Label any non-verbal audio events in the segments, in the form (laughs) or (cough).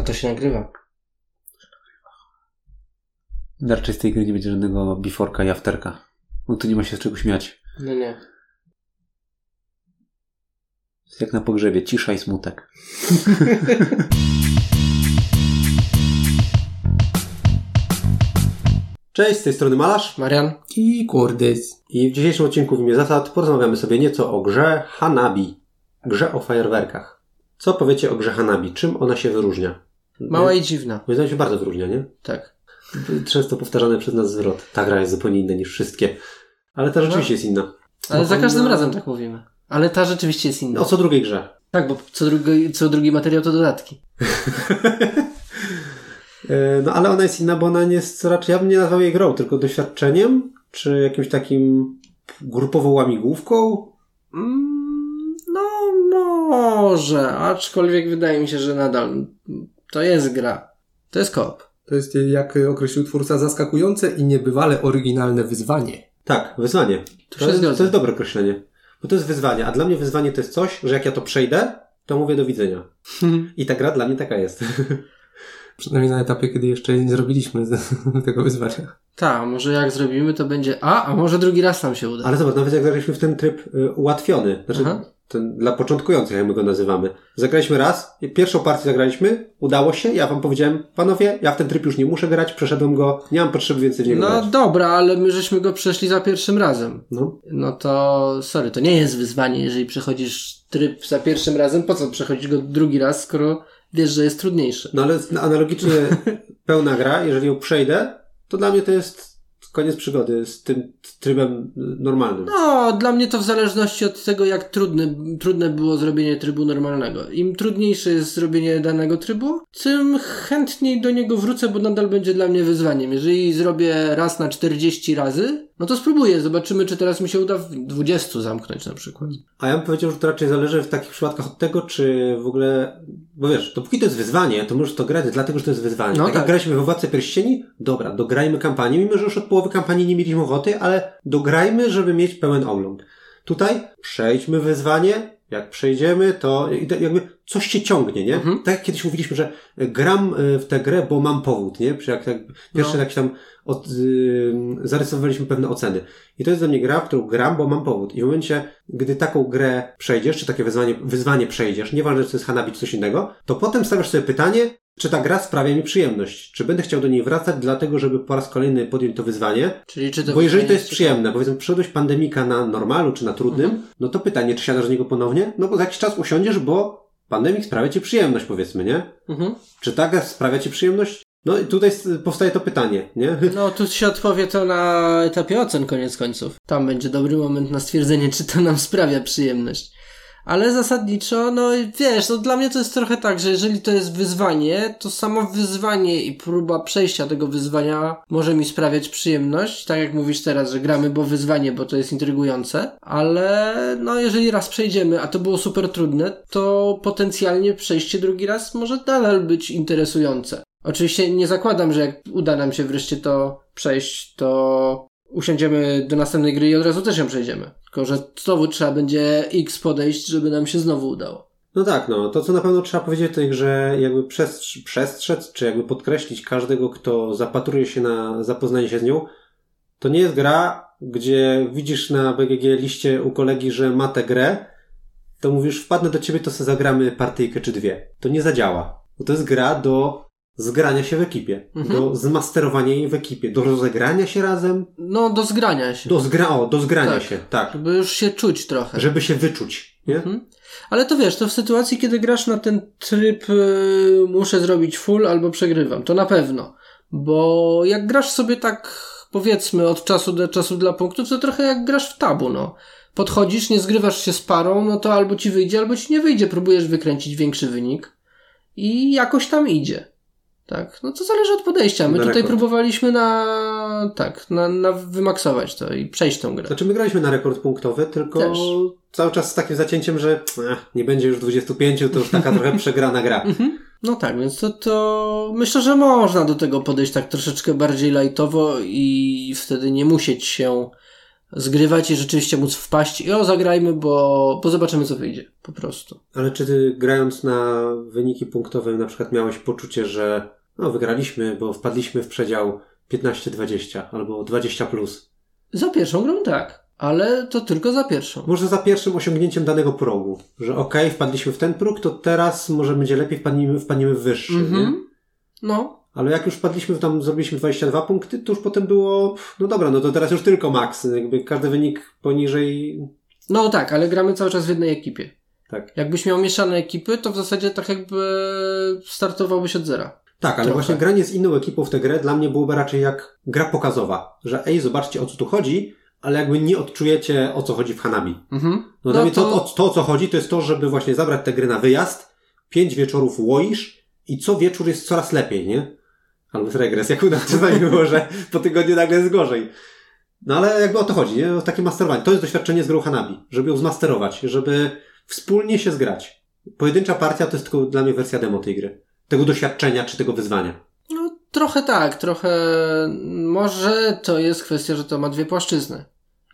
A to się nagrywa. Raczej z tej gry nie będzie żadnego biforka i afterka. No tu nie ma się z czego śmiać. No nie. Jest jak na pogrzebie, cisza i smutek. (laughs) Cześć, z tej strony Malarz Marian? I kurdys. i w dzisiejszym odcinku w imię zasad porozmawiamy sobie nieco o grze Hanabi. Grze o fajerwerkach. Co powiecie o grze Hanabi? Czym ona się wyróżnia? Mała i dziwna. Zdaniem się bardzo wyróżnia, nie? Tak. Często powtarzany przez nas zwrot. Ta gra jest zupełnie inna niż wszystkie. Ale ta rzeczywiście jest inna. Ale za Ona- każdym razem tak mówimy. Ale ta rzeczywiście jest inna. O co drugiej grze? Tak, bo co drugi, co drugi materiał to dodatki. (laughs) E, No ale ona jest inna, bo ona nie jest raczej, ja bym nie nazwał jej grą, tylko doświadczeniem, czy jakimś takim grupową łamigłówką. Mm, no, może. Aczkolwiek wydaje mi się, że nadal to jest gra. To jest koop. To jest, jak określił twórca, zaskakujące i niebywale oryginalne wyzwanie. Tak, wyzwanie. To się jest, to jest dobre określenie. Bo to jest wyzwanie, a dla mnie wyzwanie to jest coś, że jak ja to przejdę, to mówię do widzenia. (laughs) I ta gra dla mnie taka jest. (laughs) Przynajmniej na etapie, kiedy jeszcze nie zrobiliśmy (laughs) tego wyzwania. Tak, może jak zrobimy, to będzie A, a może drugi raz nam się uda. Ale zobacz, nawet jak zagraliśmy w ten tryb y, ułatwiony, znaczy Aha. Ten dla początkujących, jak my go nazywamy. Zagraliśmy raz, pierwszą partię zagraliśmy, udało się, ja wam powiedziałem, panowie, ja w ten tryb już nie muszę grać, przeszedłem go, nie mam potrzeby więcej w niego No grać. dobra, ale my żeśmy go przeszli za pierwszym razem. No. No to, sorry, to nie jest wyzwanie, jeżeli przechodzisz tryb za pierwszym razem. Po co przechodzić go drugi raz, skoro wiesz, że jest trudniejszy? no ale analogicznie (laughs) pełna gra, jeżeli ją przejdę, to dla mnie to jest koniec przygody z tym trybem y, normalnym. No, dla mnie to w zależności od tego, jak trudny, trudne było zrobienie trybu normalnego. Im trudniejsze jest zrobienie danego trybu, tym chętniej do niego wrócę, bo nadal będzie dla mnie wyzwaniem. Jeżeli zrobię raz na 40 razy, no to spróbuję. Zobaczymy, czy teraz mi się uda w 20 zamknąć na przykład. A ja bym powiedział, że to raczej zależy w takich przypadkach od tego, czy w ogóle, bo wiesz, dopóki to jest wyzwanie, to możesz to grać dlatego, że to jest wyzwanie. No tak, jak tak. graliśmy we Władce Pierścieni, dobra, dograjmy kampanię, mimo że już od połowy kampanii nie mieliśmy ochoty, ale dograjmy, żeby mieć pełen ogląd. Tutaj przejdźmy wyzwanie, jak przejdziemy, to to jakby coś cię ciągnie, nie? Mhm. Tak jak kiedyś mówiliśmy, że gram y, w tę grę, bo mam powód, nie? Jak, jak pierwsze No. jakieś tam od, y, zarysowaliśmy pewne oceny. I to jest dla mnie gra, w którą gram, bo mam powód. I w momencie, gdy taką grę przejdziesz, czy takie wyzwanie, wyzwanie przejdziesz, nieważne czy to jest Hanabi czy coś innego, to potem stawiasz sobie pytanie, czy ta gra sprawia mi przyjemność? Czy będę chciał do niej wracać dlatego, żeby po raz kolejny podjąć to wyzwanie? Czyli czy to Bo jeżeli to jest przyjemne, powiedzmy, przeszedłeś pandemika na normalu czy na trudnym, Mhm. no to pytanie, czy siadasz do niego ponownie? No bo za jakiś czas usiądziesz, bo pandemik sprawia ci przyjemność, powiedzmy, nie? Mhm. Czy ta gra sprawia ci przyjemność? No i tutaj powstaje to pytanie, nie? (laughs) No, tu się odpowie to na etapie ocen koniec końców. Tam będzie dobry moment na stwierdzenie, czy to nam sprawia przyjemność. Ale zasadniczo, no wiesz, no dla mnie to jest trochę tak, że jeżeli to jest wyzwanie, to samo wyzwanie i próba przejścia tego wyzwania może mi sprawiać przyjemność. Tak jak mówisz teraz, że gramy, bo wyzwanie, bo to jest intrygujące. Ale no jeżeli raz przejdziemy, a to było super trudne, to potencjalnie przejście drugi raz może nadal być interesujące. Oczywiście nie zakładam, że jak uda nam się wreszcie to przejść, to usiądziemy do następnej gry i od razu też ją przejdziemy. Tylko, że znowu trzeba będzie X podejść, żeby nam się znowu udało. No tak, no. To, co na pewno trzeba powiedzieć, to że jakby przestrz- przestrzec, czy jakby podkreślić każdego, kto zapatruje się na zapoznanie się z nią, to nie jest gra, gdzie widzisz na BGG liście u kolegi, że ma tę grę, to mówisz, wpadnę do ciebie, to sobie zagramy partyjkę czy dwie. To nie zadziała. Bo to jest gra do zgrania się w ekipie, Mhm. do zmasterowania jej w ekipie, do rozegrania się razem, No, do zgrania się. do, zgra- o, do zgrania Tak. się, tak. Żeby już się czuć trochę. Żeby się wyczuć, nie? Mhm. Ale to wiesz, to w sytuacji, kiedy grasz na ten tryb yy, muszę zrobić full albo przegrywam, to na pewno. Bo jak grasz sobie tak, powiedzmy, od czasu do czasu dla punktów, to trochę jak grasz w tabu, no. Podchodzisz, nie zgrywasz się z parą, no to albo ci wyjdzie, albo ci nie wyjdzie. Próbujesz wykręcić większy wynik i jakoś tam idzie. Tak, no to zależy od podejścia. My tutaj rekord. próbowaliśmy na, tak, na, na wymaksować to i przejść tą grę. Znaczy my graliśmy na rekord punktowy, tylko Też. cały czas z takim zacięciem, że nie będzie już 25, to już taka (laughs) trochę przegrana gra. Mhm. No tak, więc to, to myślę, że można do tego podejść tak troszeczkę bardziej lajtowo i wtedy nie musieć się zgrywać i rzeczywiście móc wpaść i o, zagrajmy, bo, bo zobaczymy, co wyjdzie. Po prostu. Ale czy ty grając na wyniki punktowe na przykład miałeś poczucie, że no wygraliśmy, bo wpadliśmy w przedział 15-20 albo 20+. Plus. Za pierwszą grą tak, ale to tylko za pierwszą. Może za pierwszym osiągnięciem danego progu, że okej, okay, wpadliśmy w ten próg, to teraz może będzie lepiej, wpadniemy, wpadniemy w wyższy, nie? Mhm. No, Ale jak już wpadliśmy, tam zrobiliśmy 22 punkty, to już potem było, no dobra, no to teraz już tylko maks. Jakby każdy wynik poniżej, no tak, ale gramy cały czas w jednej ekipie. tak. Jakbyś miał mieszane ekipy, to w zasadzie tak jakby startowałbyś od zera. Tak, ale Trochę. właśnie granie z inną ekipą w tę grę dla mnie byłoby raczej jak gra pokazowa, że ej, zobaczcie o co tu chodzi, ale jakby nie odczujecie o co chodzi w Hanabi. Mhm. No, dla mnie to, to, to, o co chodzi, to jest to, żeby właśnie zabrać tę grę na wyjazd, pięć wieczorów łoisz i co wieczór jest coraz lepiej, nie? Albo jest regres, jak u nas czasami było, że po tygodniu nagle jest gorzej. No ale jakby o to chodzi, nie? O takie masterowanie. To jest doświadczenie z grą Hanabi, żeby ją zmasterować, żeby wspólnie się zgrać. Pojedyncza partia to jest tylko dla mnie wersja demo tej gry. Tego doświadczenia czy tego wyzwania. No trochę tak, trochę może to jest kwestia, że to ma dwie płaszczyzny.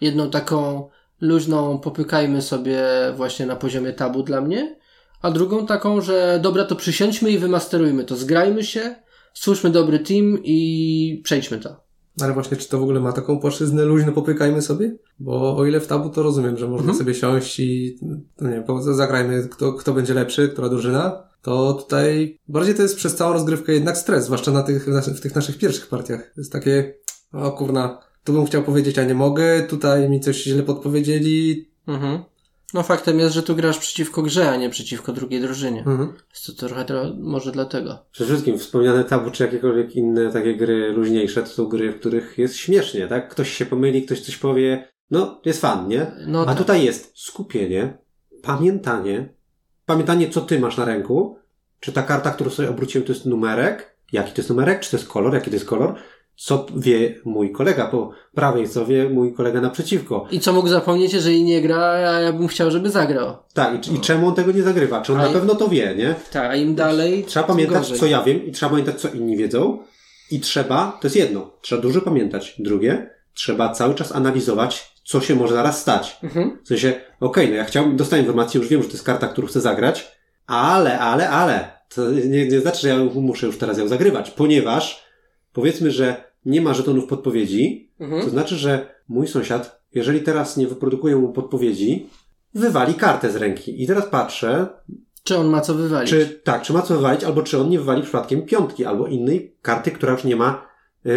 Jedną taką luźną popykajmy sobie właśnie na poziomie tabu dla mnie, a drugą taką, że dobra to przysiądźmy i wymasterujmy to, zgrajmy się, stwórzmy dobry team i przejdźmy to. Ale właśnie, czy to w ogóle ma taką płaszczyznę luźno popykajmy sobie? Bo o ile w tabu to rozumiem, że można Mhm. sobie siąść i no nie wiem, zagrajmy kto, kto będzie lepszy, która drużyna. To tutaj bardziej to jest przez całą rozgrywkę jednak stres, zwłaszcza na tych, na, w tych naszych pierwszych partiach. To jest takie, o kurna, tu bym chciał powiedzieć, a nie mogę, tutaj mi coś źle podpowiedzieli. Mhm. No faktem jest, że tu grasz przeciwko grze, a nie przeciwko drugiej drużynie. Mhm. Jest to trochę tro- może dlatego. Przede wszystkim wspomniane tabu, czy jakiekolwiek inne takie gry luźniejsze, to są gry, w których jest śmiesznie, tak? Ktoś się pomyli, ktoś coś powie, no, jest fan, nie? No A tak. tutaj jest skupienie, pamiętanie, pamiętanie, co ty masz na ręku, czy ta karta, którą sobie obróciłem, to jest numerek, jaki to jest numerek, czy to jest kolor, jaki to jest kolor, co wie mój kolega po prawej, co wie mój kolega naprzeciwko. I co mógł zapomnieć, jeżeli nie gra, a ja bym chciał, żeby zagrał. Tak, i, i czemu on tego nie zagrywa? Czy on A na i- pewno to wie, nie? Tak, a im dalej. Trzeba tym pamiętać, gorzej. co ja wiem i trzeba pamiętać, co inni wiedzą. I trzeba, to jest jedno, trzeba dużo pamiętać. Drugie, trzeba cały czas analizować, co się może zaraz stać. Mhm. W sensie, okej, no ja chciałbym, dostałem informację, już wiem, że to jest karta, którą chcę zagrać, ale, ale, ale, to nie, nie znaczy, że ja muszę już teraz ją zagrywać, ponieważ powiedzmy, że nie ma żetonów podpowiedzi, to Mhm. znaczy, że mój sąsiad, jeżeli teraz nie wyprodukuję mu podpowiedzi, wywali kartę z ręki. I teraz patrzę, Czy on ma co wywalić? czy tak, czy ma co wywalić, albo czy on nie wywali przypadkiem piątki, albo innej karty, która już nie ma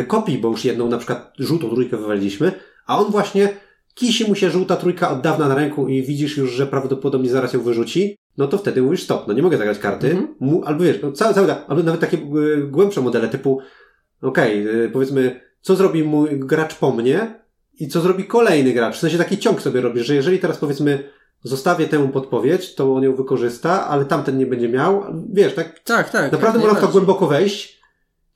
kopii, bo już jedną na przykład żółtą trójkę wywaliliśmy, a on właśnie kisi mu się żółta trójka od dawna na ręku i widzisz już, że prawdopodobnie zaraz ją wyrzuci, no to wtedy mówisz stop, no nie mogę zagrać karty, Mhm. mu, albo wiesz, no cały, cały, tak, albo nawet takie e, głębsze modele typu, okej, e, powiedzmy, co zrobi mój gracz po mnie i co zrobi kolejny gracz, w sensie taki ciąg sobie robisz, że jeżeli teraz powiedzmy zostawię temu podpowiedź, to on ją wykorzysta, ale tamten nie będzie miał. Wiesz, tak Tak, tak. naprawdę jak można w to najbardziej. głęboko wejść.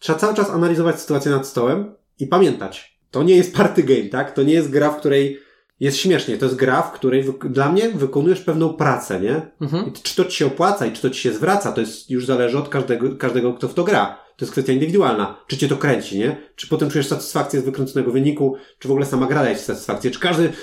Trzeba cały czas analizować sytuację nad stołem i pamiętać. To nie jest party game, tak? To nie jest gra, w której jest śmiesznie. To jest gra, w której wyk- dla mnie wykonujesz pewną pracę, nie? Mhm. I czy to ci się opłaca i czy to ci się zwraca, to jest już zależy od każdego, każdego kto w to gra. To jest kwestia indywidualna. Czy cię to kręci, nie? Czy potem czujesz satysfakcję z wykręconego wyniku, czy w ogóle sama gra daje ci satysfakcję, czy każdy,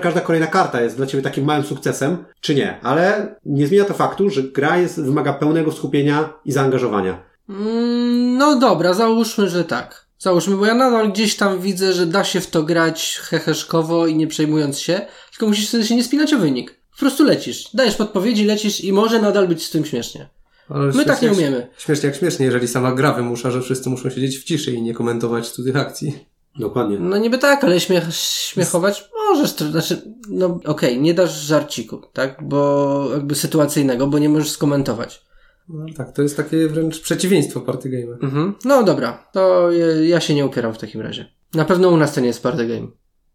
każda kolejna karta jest dla ciebie takim małym sukcesem, czy nie. Ale nie zmienia to faktu, że gra jest, wymaga pełnego skupienia i zaangażowania. Mm, no dobra, załóżmy, że tak. Załóżmy, bo ja nadal gdzieś tam widzę, że da się w to grać heheszkowo i nie przejmując się, tylko musisz wtedy się nie spinać o wynik. Po prostu lecisz. Dajesz podpowiedzi, lecisz i może nadal być z tym śmiesznie. Ale My tak nie jak- umiemy. Śmiesznie jak śmiesznie, jeżeli sama gra wymusza, że wszyscy muszą siedzieć w ciszy i nie komentować cudzych akcji. Dokładnie. No niby tak, ale śmiech, śmiechować możesz, to znaczy, no okej, nie dasz żarciku, tak, bo jakby sytuacyjnego, bo nie możesz skomentować. No tak, to jest takie wręcz przeciwieństwo party game'a. Mhm. No dobra, to ja, ja się nie upieram w takim razie. Na pewno u nas to nie jest party game.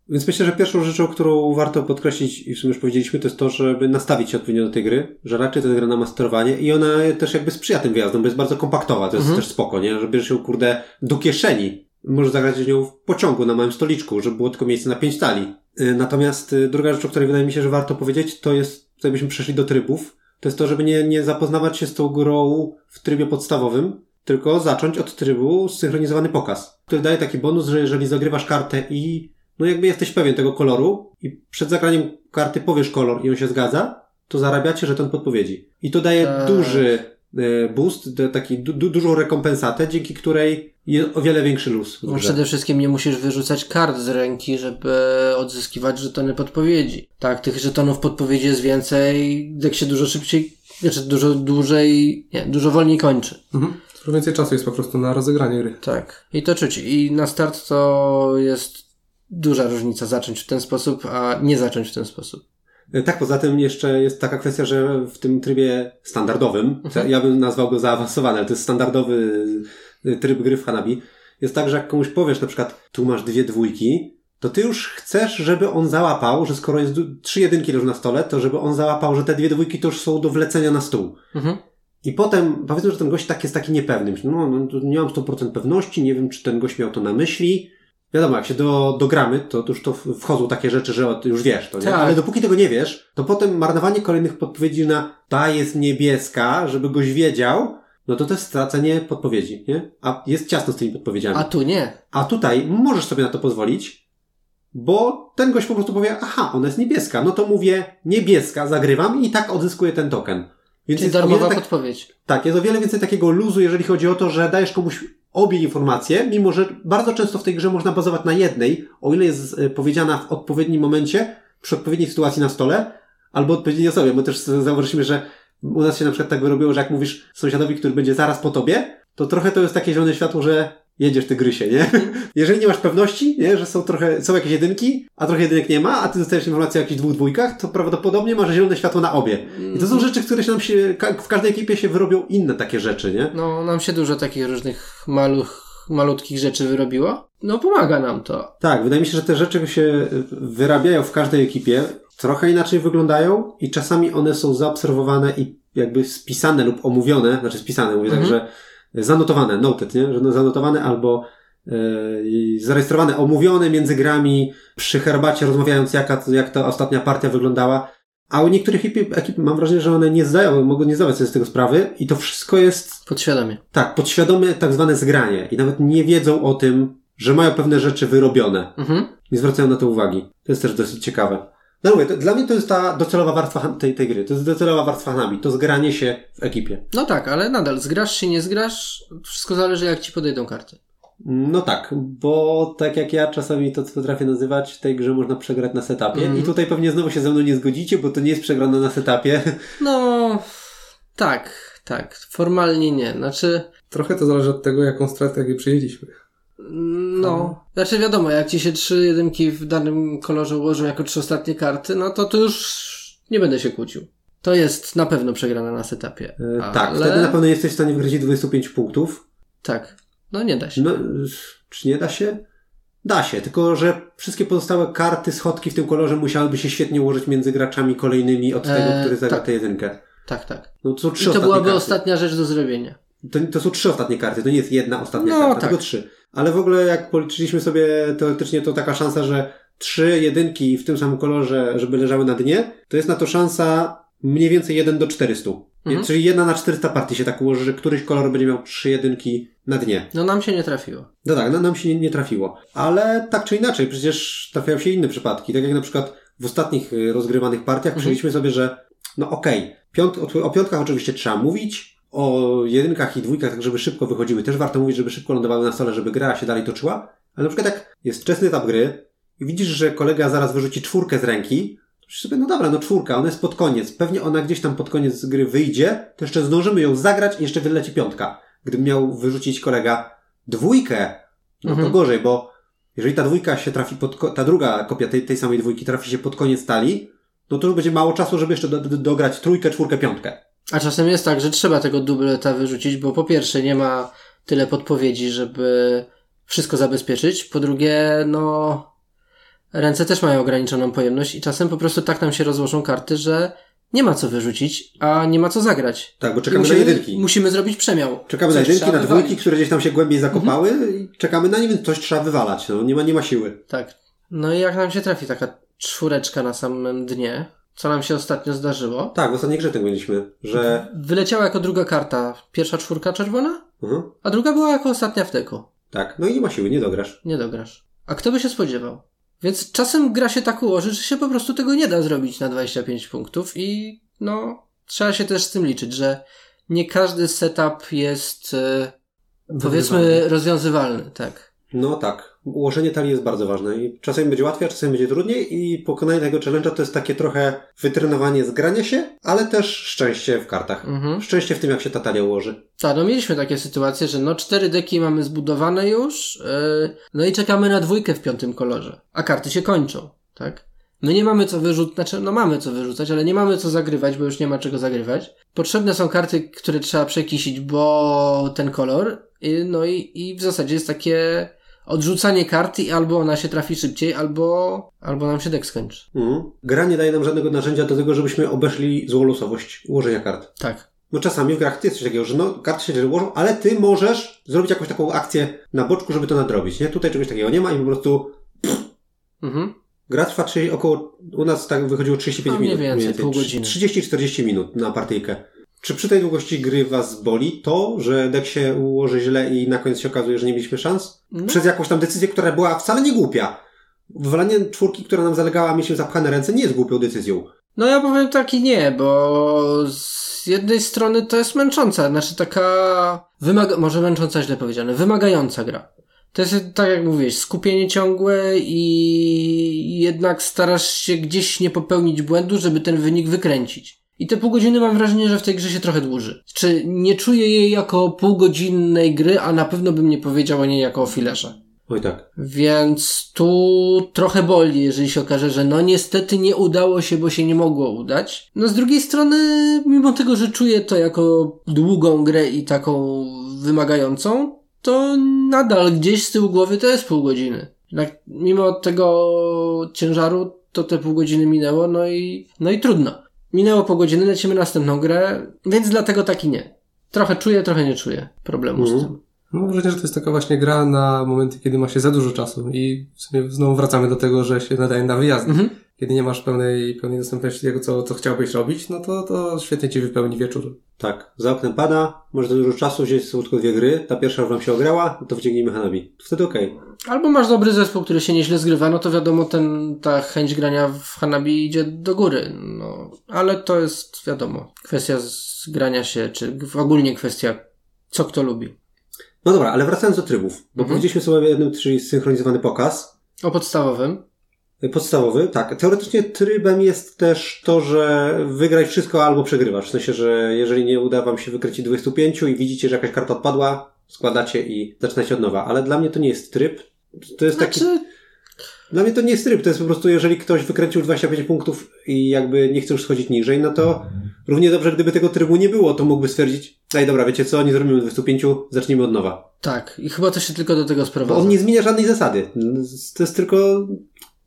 Więc myślę, że pierwszą rzeczą, którą warto podkreślić i w sumie już powiedzieliśmy, to jest to, żeby nastawić się odpowiednio do tej gry, że raczej to jest gra na masterowanie i ona też jakby sprzyja tym wyjazdom, bo jest bardzo kompaktowa, to jest Mhm. też spoko, nie? Że bierzesz ją, kurde, do kieszeni. Możesz zagrać z nią w pociągu na małym stoliczku, żeby było tylko miejsce na pięć tali. Y, Natomiast y, druga rzecz, o której wydaje mi się, że warto powiedzieć, to jest, tutaj byśmy przeszli do trybów, to jest to, żeby nie, nie zapoznawać się z tą grą w trybie podstawowym, tylko zacząć od trybu zsynchronizowany pokaz. To daje taki bonus, że jeżeli zagrywasz kartę i no jakby jesteś pewien tego koloru i przed zagraniem karty powiesz kolor i on się zgadza, to zarabiacie żeton podpowiedzi. I to daje Tak. duży boost, da- taki du, du, dużą rekompensatę, dzięki której jest o wiele większy luz. No przede wszystkim nie musisz wyrzucać kart z ręki, żeby odzyskiwać żetony podpowiedzi. Tak, tych żetonów podpowiedzi jest więcej, jak się dużo szybciej, znaczy dużo dłużej, nie, dużo wolniej kończy. Mhm. Dużo więcej czasu jest po prostu na rozegranie gry. Tak. I to czuć. I na start to jest duża różnica zacząć w ten sposób, a nie zacząć w ten sposób. E, Tak, poza tym jeszcze jest taka kwestia, że w tym trybie standardowym, Mhm. ja bym nazwał go zaawansowany, ale to jest standardowy y, tryb gry w Hanabi, jest tak, że jak komuś powiesz na przykład, tu masz dwie dwójki, to ty już chcesz, żeby on załapał, że skoro jest trzy jedynki leżą na stole, to żeby on załapał, że te dwie dwójki to już są do wlecenia na stół. Mhm. I potem powiedzmy, że ten gość tak jest taki niepewny. Myślę, no, no nie mam 100% pewności, nie wiem, czy ten gość miał to na myśli. Wiadomo, jak się do, dogramy, to, już to wchodzą takie rzeczy, że już wiesz to, nie? Tak. Ale dopóki tego nie wiesz, to potem marnowanie kolejnych podpowiedzi na ta jest niebieska, żeby goś wiedział, no to to jest stracenie podpowiedzi, nie? A jest ciasno z tymi podpowiedziami. A tu nie. A tutaj możesz sobie na to pozwolić, bo ten gość po prostu powie, aha, ona jest niebieska, no to mówię niebieska, zagrywam i tak odzyskuję ten token. Więc Czyli darmowa tak- podpowiedź. tak, jest o wiele więcej takiego luzu, jeżeli chodzi o to, że dajesz komuś obie informacje, mimo że bardzo często w tej grze można bazować na jednej, o ile jest e, powiedziana w odpowiednim momencie, przy odpowiedniej sytuacji na stole, albo odpowiedniej osobie, bo też zauważyliśmy, że u nas się na przykład tak wyrobiło, że jak mówisz sąsiadowi, który będzie zaraz po tobie, to trochę to jest takie zielone światło, że jedziesz ty grysie, nie? (laughs) Jeżeli nie masz pewności, nie, że są trochę, są jakieś jedynki, a trochę jedynek nie ma, a ty dostajesz informację o jakichś dwóch dwójkach, to prawdopodobnie masz zielone światło na obie. I to są rzeczy, które się nam się, w każdej ekipie się wyrobią inne takie rzeczy, nie? No, nam się dużo takich różnych maluch, malutkich rzeczy wyrobiło. No, pomaga nam to. Tak, wydaje mi się, że te rzeczy się wyrabiają w każdej ekipie, trochę inaczej wyglądają i czasami one są zaobserwowane i jakby spisane lub omówione, znaczy spisane, mówię Mhm. tak, że zanotowane, noted, nie? Że no zanotowane albo yy, zarejestrowane, omówione między grami, przy herbacie rozmawiając jaka, jak ta ostatnia partia wyglądała. A u niektórych ekip, ekip mam wrażenie, że one nie zdają, mogą nie zdawać sobie z tego sprawy i to wszystko jest Podświadomie. tak, podświadome tak zwane zgranie i nawet nie wiedzą o tym, że mają pewne rzeczy wyrobione. Mhm. Nie zwracają na to uwagi. To jest też dosyć ciekawe. No mówię, to, dla mnie to jest ta docelowa warstwa tej, tej gry. To jest docelowa warstwa Hanabi. To zgranie się w ekipie. No tak, ale nadal, zgrasz się, nie zgrasz, wszystko zależy jak ci podejdą karty. No tak, bo tak jak ja czasami to potrafię nazywać, w tej grze można przegrać na setupie Mhm. i tutaj pewnie znowu się ze mną nie zgodzicie, bo to nie jest przegrane na setupie. No, tak, tak. Formalnie nie. Znaczy, Trochę to zależy od tego, jaką strategię przyjęliśmy. No. Znaczy wiadomo, jak ci się trzy jedynki w danym kolorze ułożą jako trzy ostatnie karty, no to tu już nie będę się kłócił. To jest na pewno przegrana na setupie. E, Tak, Ale- wtedy na pewno jesteś w stanie wygryźć 25 punktów. Tak. No nie da się. No, czy nie da się? Da się, tylko że wszystkie pozostałe karty, schodki w tym kolorze musiałyby się świetnie ułożyć między graczami kolejnymi od tego, Eee, który zagra tak. tę jedynkę. Tak, tak. No to I to byłaby karty. ostatnia rzecz do zrobienia. To, to są trzy ostatnie karty, to nie jest jedna ostatnia No, karta, tak. tylko trzy. Ale w ogóle jak policzyliśmy sobie teoretycznie, to taka szansa, że trzy jedynki w tym samym kolorze, żeby leżały na dnie, to jest na to szansa mniej więcej 1 do 400. Mhm. Czyli jedna na 400 partii się tak ułoży, że któryś kolor będzie miał trzy jedynki na dnie. No nam się nie trafiło. No tak, no, nam się nie, nie trafiło. Ale tak czy inaczej, przecież trafiają się inne przypadki. Tak jak na przykład w ostatnich y, rozgrywanych partiach Mhm. przyjęliśmy sobie, że no okej, piąt, o, o piątkach oczywiście trzeba mówić, o jedynkach i dwójkach, tak żeby szybko wychodziły, też warto mówić, żeby szybko lądowały na stole, żeby gra się dalej toczyła. Ale na przykład jak jest wczesny etap gry i widzisz, że kolega zaraz wyrzuci czwórkę z ręki, sobie, no dobra, no czwórka, ona jest pod koniec. Pewnie ona gdzieś tam pod koniec gry wyjdzie, to jeszcze zdążymy ją zagrać i jeszcze wyleci piątka. Gdybym miał wyrzucić kolega dwójkę, no Mhm. to gorzej, bo jeżeli ta dwójka się trafi pod, ta druga kopia tej, tej samej dwójki trafi się pod koniec talii, no to już będzie mało czasu, żeby jeszcze do, do, dograć trójkę, czwórkę, piątkę. A czasem jest tak, że trzeba tego dubleta wyrzucić, bo po pierwsze nie ma tyle podpowiedzi, żeby wszystko zabezpieczyć. Po drugie, no, ręce też mają ograniczoną pojemność i czasem po prostu tak nam się rozłożą karty, że nie ma co wyrzucić, a nie ma co zagrać. Tak, bo czekamy musimy, na jedynki. Musimy zrobić przemiał. Czekamy na Coś jedynki, trzeba na dwójki, wywalić. które gdzieś tam się głębiej zakopały i czekamy na nie, więc coś trzeba wywalać. No, nie ma, nie ma siły. Tak. No i jak nam się trafi taka czwóreczka na samym dnie, co nam się ostatnio zdarzyło, Tak, w ostatniej grze tak mieliśmy, że... wyleciała jako druga karta pierwsza czwórka czerwona, Mhm. a druga była jako ostatnia w deku. Tak, no i nie ma siły, nie dograsz. Nie dograsz. A kto by się spodziewał? Więc czasem gra się tak ułoży, że się po prostu tego nie da zrobić na 25 punktów i no, trzeba się też z tym liczyć, że nie każdy setup jest e, powiedzmy rozwiązywalny, tak. No tak. Ułożenie talii jest bardzo ważne i czasami będzie łatwiej, a czasami będzie trudniej i pokonanie tego challenge'a to jest takie trochę wytrenowanie zgrania się, ale też szczęście w kartach. Mhm. Szczęście w tym, jak się ta talia ułoży. Tak, no mieliśmy takie sytuacje, że no cztery deki mamy zbudowane już, yy, no i czekamy na dwójkę w piątym kolorze, a karty się kończą, tak? My nie mamy co wyrzucać, znaczy no mamy co wyrzucać, ale nie mamy co zagrywać, bo już nie ma czego zagrywać. Potrzebne są karty, które trzeba przekisić, bo ten kolor, i, no i, i w zasadzie jest takie odrzucanie karty i albo ona się trafi szybciej, albo, albo nam się dek skończy. Mhm. Gra nie daje nam żadnego narzędzia do tego, żebyśmy obeszli złą losowość ułożenia kart. Tak. No czasami w grach jest coś takiego, że no, karty się ułożą, ale ty możesz zrobić jakąś taką akcję na boczku, żeby to nadrobić, nie? Tutaj czegoś takiego nie ma i po prostu Mhm. gra trwa trzy, około, u nas tak wychodziło 35 No, mniej minut. więcej, pół godziny. 30-40 minut na partyjkę. Czy przy tej długości gry was boli to, że dek się ułoży źle i na koniec się okazuje, że nie mieliśmy szans? No. Przez jakąś tam decyzję, która była wcale nie głupia. Wywalanie czwórki, która nam zalegała, mieliśmy zapchane ręce, nie jest głupią decyzją. No ja powiem tak i nie, bo z jednej strony to jest męcząca, znaczy taka wymaga, może męcząca źle powiedziane, wymagająca gra. To jest tak jak mówiłeś, skupienie ciągłe i jednak starasz się gdzieś nie popełnić błędu, żeby ten wynik wykręcić. I te pół godziny mam wrażenie, że w tej grze się trochę dłuży. Czy nie czuję jej jako półgodzinnej gry, a na pewno bym nie powiedział o niej jako o filerze. Oj tak. Więc tu trochę boli, jeżeli się okaże, że no niestety nie udało się, bo się nie mogło udać. No z drugiej strony, mimo tego, że czuję to jako długą grę i taką wymagającą, to nadal gdzieś z tyłu głowy to jest pół godziny. Tak, mimo tego ciężaru, to te pół godziny minęło, no i, no i trudno. Minęło pół godziny, lecimy następną grę, więc dlatego taki nie. Trochę czuję, trochę nie czuję problemu z Mhm. tym. Mam wrażenie, że to jest taka właśnie gra na momenty, kiedy ma się za dużo czasu i w sumie znowu wracamy do tego, że się nadaje na wyjazdy. Mhm. Kiedy nie masz pełnej, pełnej dostępności tego, co, co chciałbyś robić, no to, to świetnie ci wypełni wieczór. Tak. Za oknem pada, może za dużo czasu wziąć są tylko dwie gry, ta pierwsza wam się ograła, to wciągnijmy Hanabi. Wtedy okej. Albo masz dobry zespół, który się nieźle zgrywa, no to wiadomo, ten, ta chęć grania w Hanabi idzie do góry. No, ale to jest, wiadomo, kwestia zgrania się, czy ogólnie kwestia, co kto lubi. No dobra, ale wracając do trybów, bo Mhm. powiedzieliśmy sobie o jednym, czyli synchronizowany pokaz. O podstawowym. Podstawowy, tak. Teoretycznie trybem jest też to, że wygrać wszystko albo przegrywasz. W sensie, że jeżeli nie uda wam się wykręcić 25 i widzicie, że jakaś karta odpadła, składacie i zaczynacie od nowa. Ale dla mnie to nie jest tryb. To jest taki... Znaczy, Dla mnie to nie jest tryb, to jest po prostu, jeżeli ktoś wykręcił 25 punktów i jakby nie chce już schodzić niżej, no to równie dobrze, gdyby tego trybu nie było, to mógłby stwierdzić, daj dobra, wiecie co, nie zrobimy 25, zacznijmy od nowa. tak. I chyba to się tylko do tego Bo sprowadza. on nie zmienia żadnej zasady. To jest tylko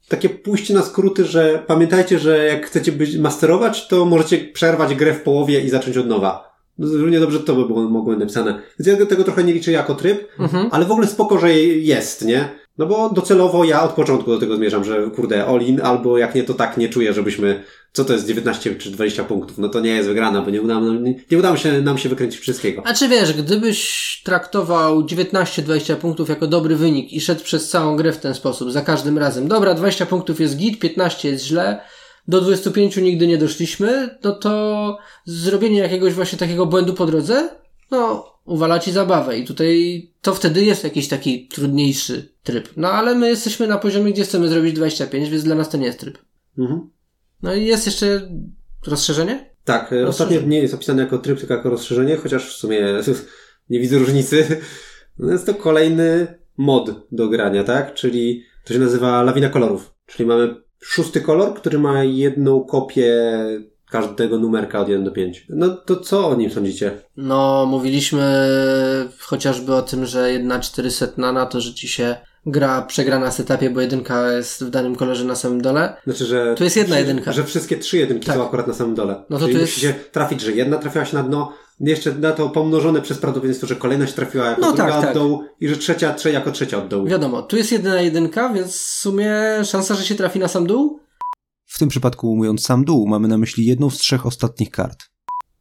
takie pójście na skróty, że pamiętajcie, że jak chcecie być masterować, to możecie przerwać grę w połowie i zacząć od nowa. No, Równie dobrze to by było mogło napisane. Więc ja tego trochę nie liczę jako tryb, Mhm. ale w ogóle spoko, że jest, nie? No bo docelowo ja od początku do tego zmierzam, że kurde, all-in, albo jak nie, to tak nie czuję, żebyśmy, co to jest 19 czy 20 punktów, no to nie jest wygrana, bo nie udało, nam, nie, nie udało się nam się wykręcić wszystkiego. A czy wiesz, gdybyś traktował 19-20 punktów jako dobry wynik i szedł przez całą grę w ten sposób, za każdym razem, dobra, 20 punktów jest git, 15 jest źle, do 25 nigdy nie doszliśmy, no to zrobienie jakiegoś właśnie takiego błędu po drodze, no, uwala ci zabawę i tutaj to wtedy jest jakiś taki trudniejszy tryb. No ale my jesteśmy na poziomie, gdzie chcemy zrobić 25, więc dla nas to nie jest tryb. Mhm. No i jest jeszcze rozszerzenie? Tak, e, ostatnio nie jest opisane jako tryb, tylko jako rozszerzenie, chociaż w sumie (laughs) nie widzę różnicy. (laughs) No jest to kolejny mod do grania, tak? Czyli to się nazywa lawina kolorów. Czyli mamy szósty kolor, który ma jedną kopię każdego numerka od 1 do 5. No to co o nim sądzicie? No, mówiliśmy chociażby o tym, że jedna 400 na to, że ci się gra przegra na setupie, bo jedynka jest w danym kolorze na samym dole. Znaczy, że. Tu jest jedna jedynka. Że wszystkie trzy jedynki Tak. są akurat na samym dole. No to Czyli tu musi się trafić, że jedna trafiła się na dno, jeszcze na to pomnożone przez prawdopodobieństwo, że kolejna się trafiła jako No druga tak, od tak. dołu i że trzecia, trzecia jako trzecia od dołu. Wiadomo, tu jest jedna jedynka, więc w sumie szansa, że się trafi na sam dół? W tym przypadku, mówiąc sam dół, mamy na myśli jedną z trzech ostatnich kart.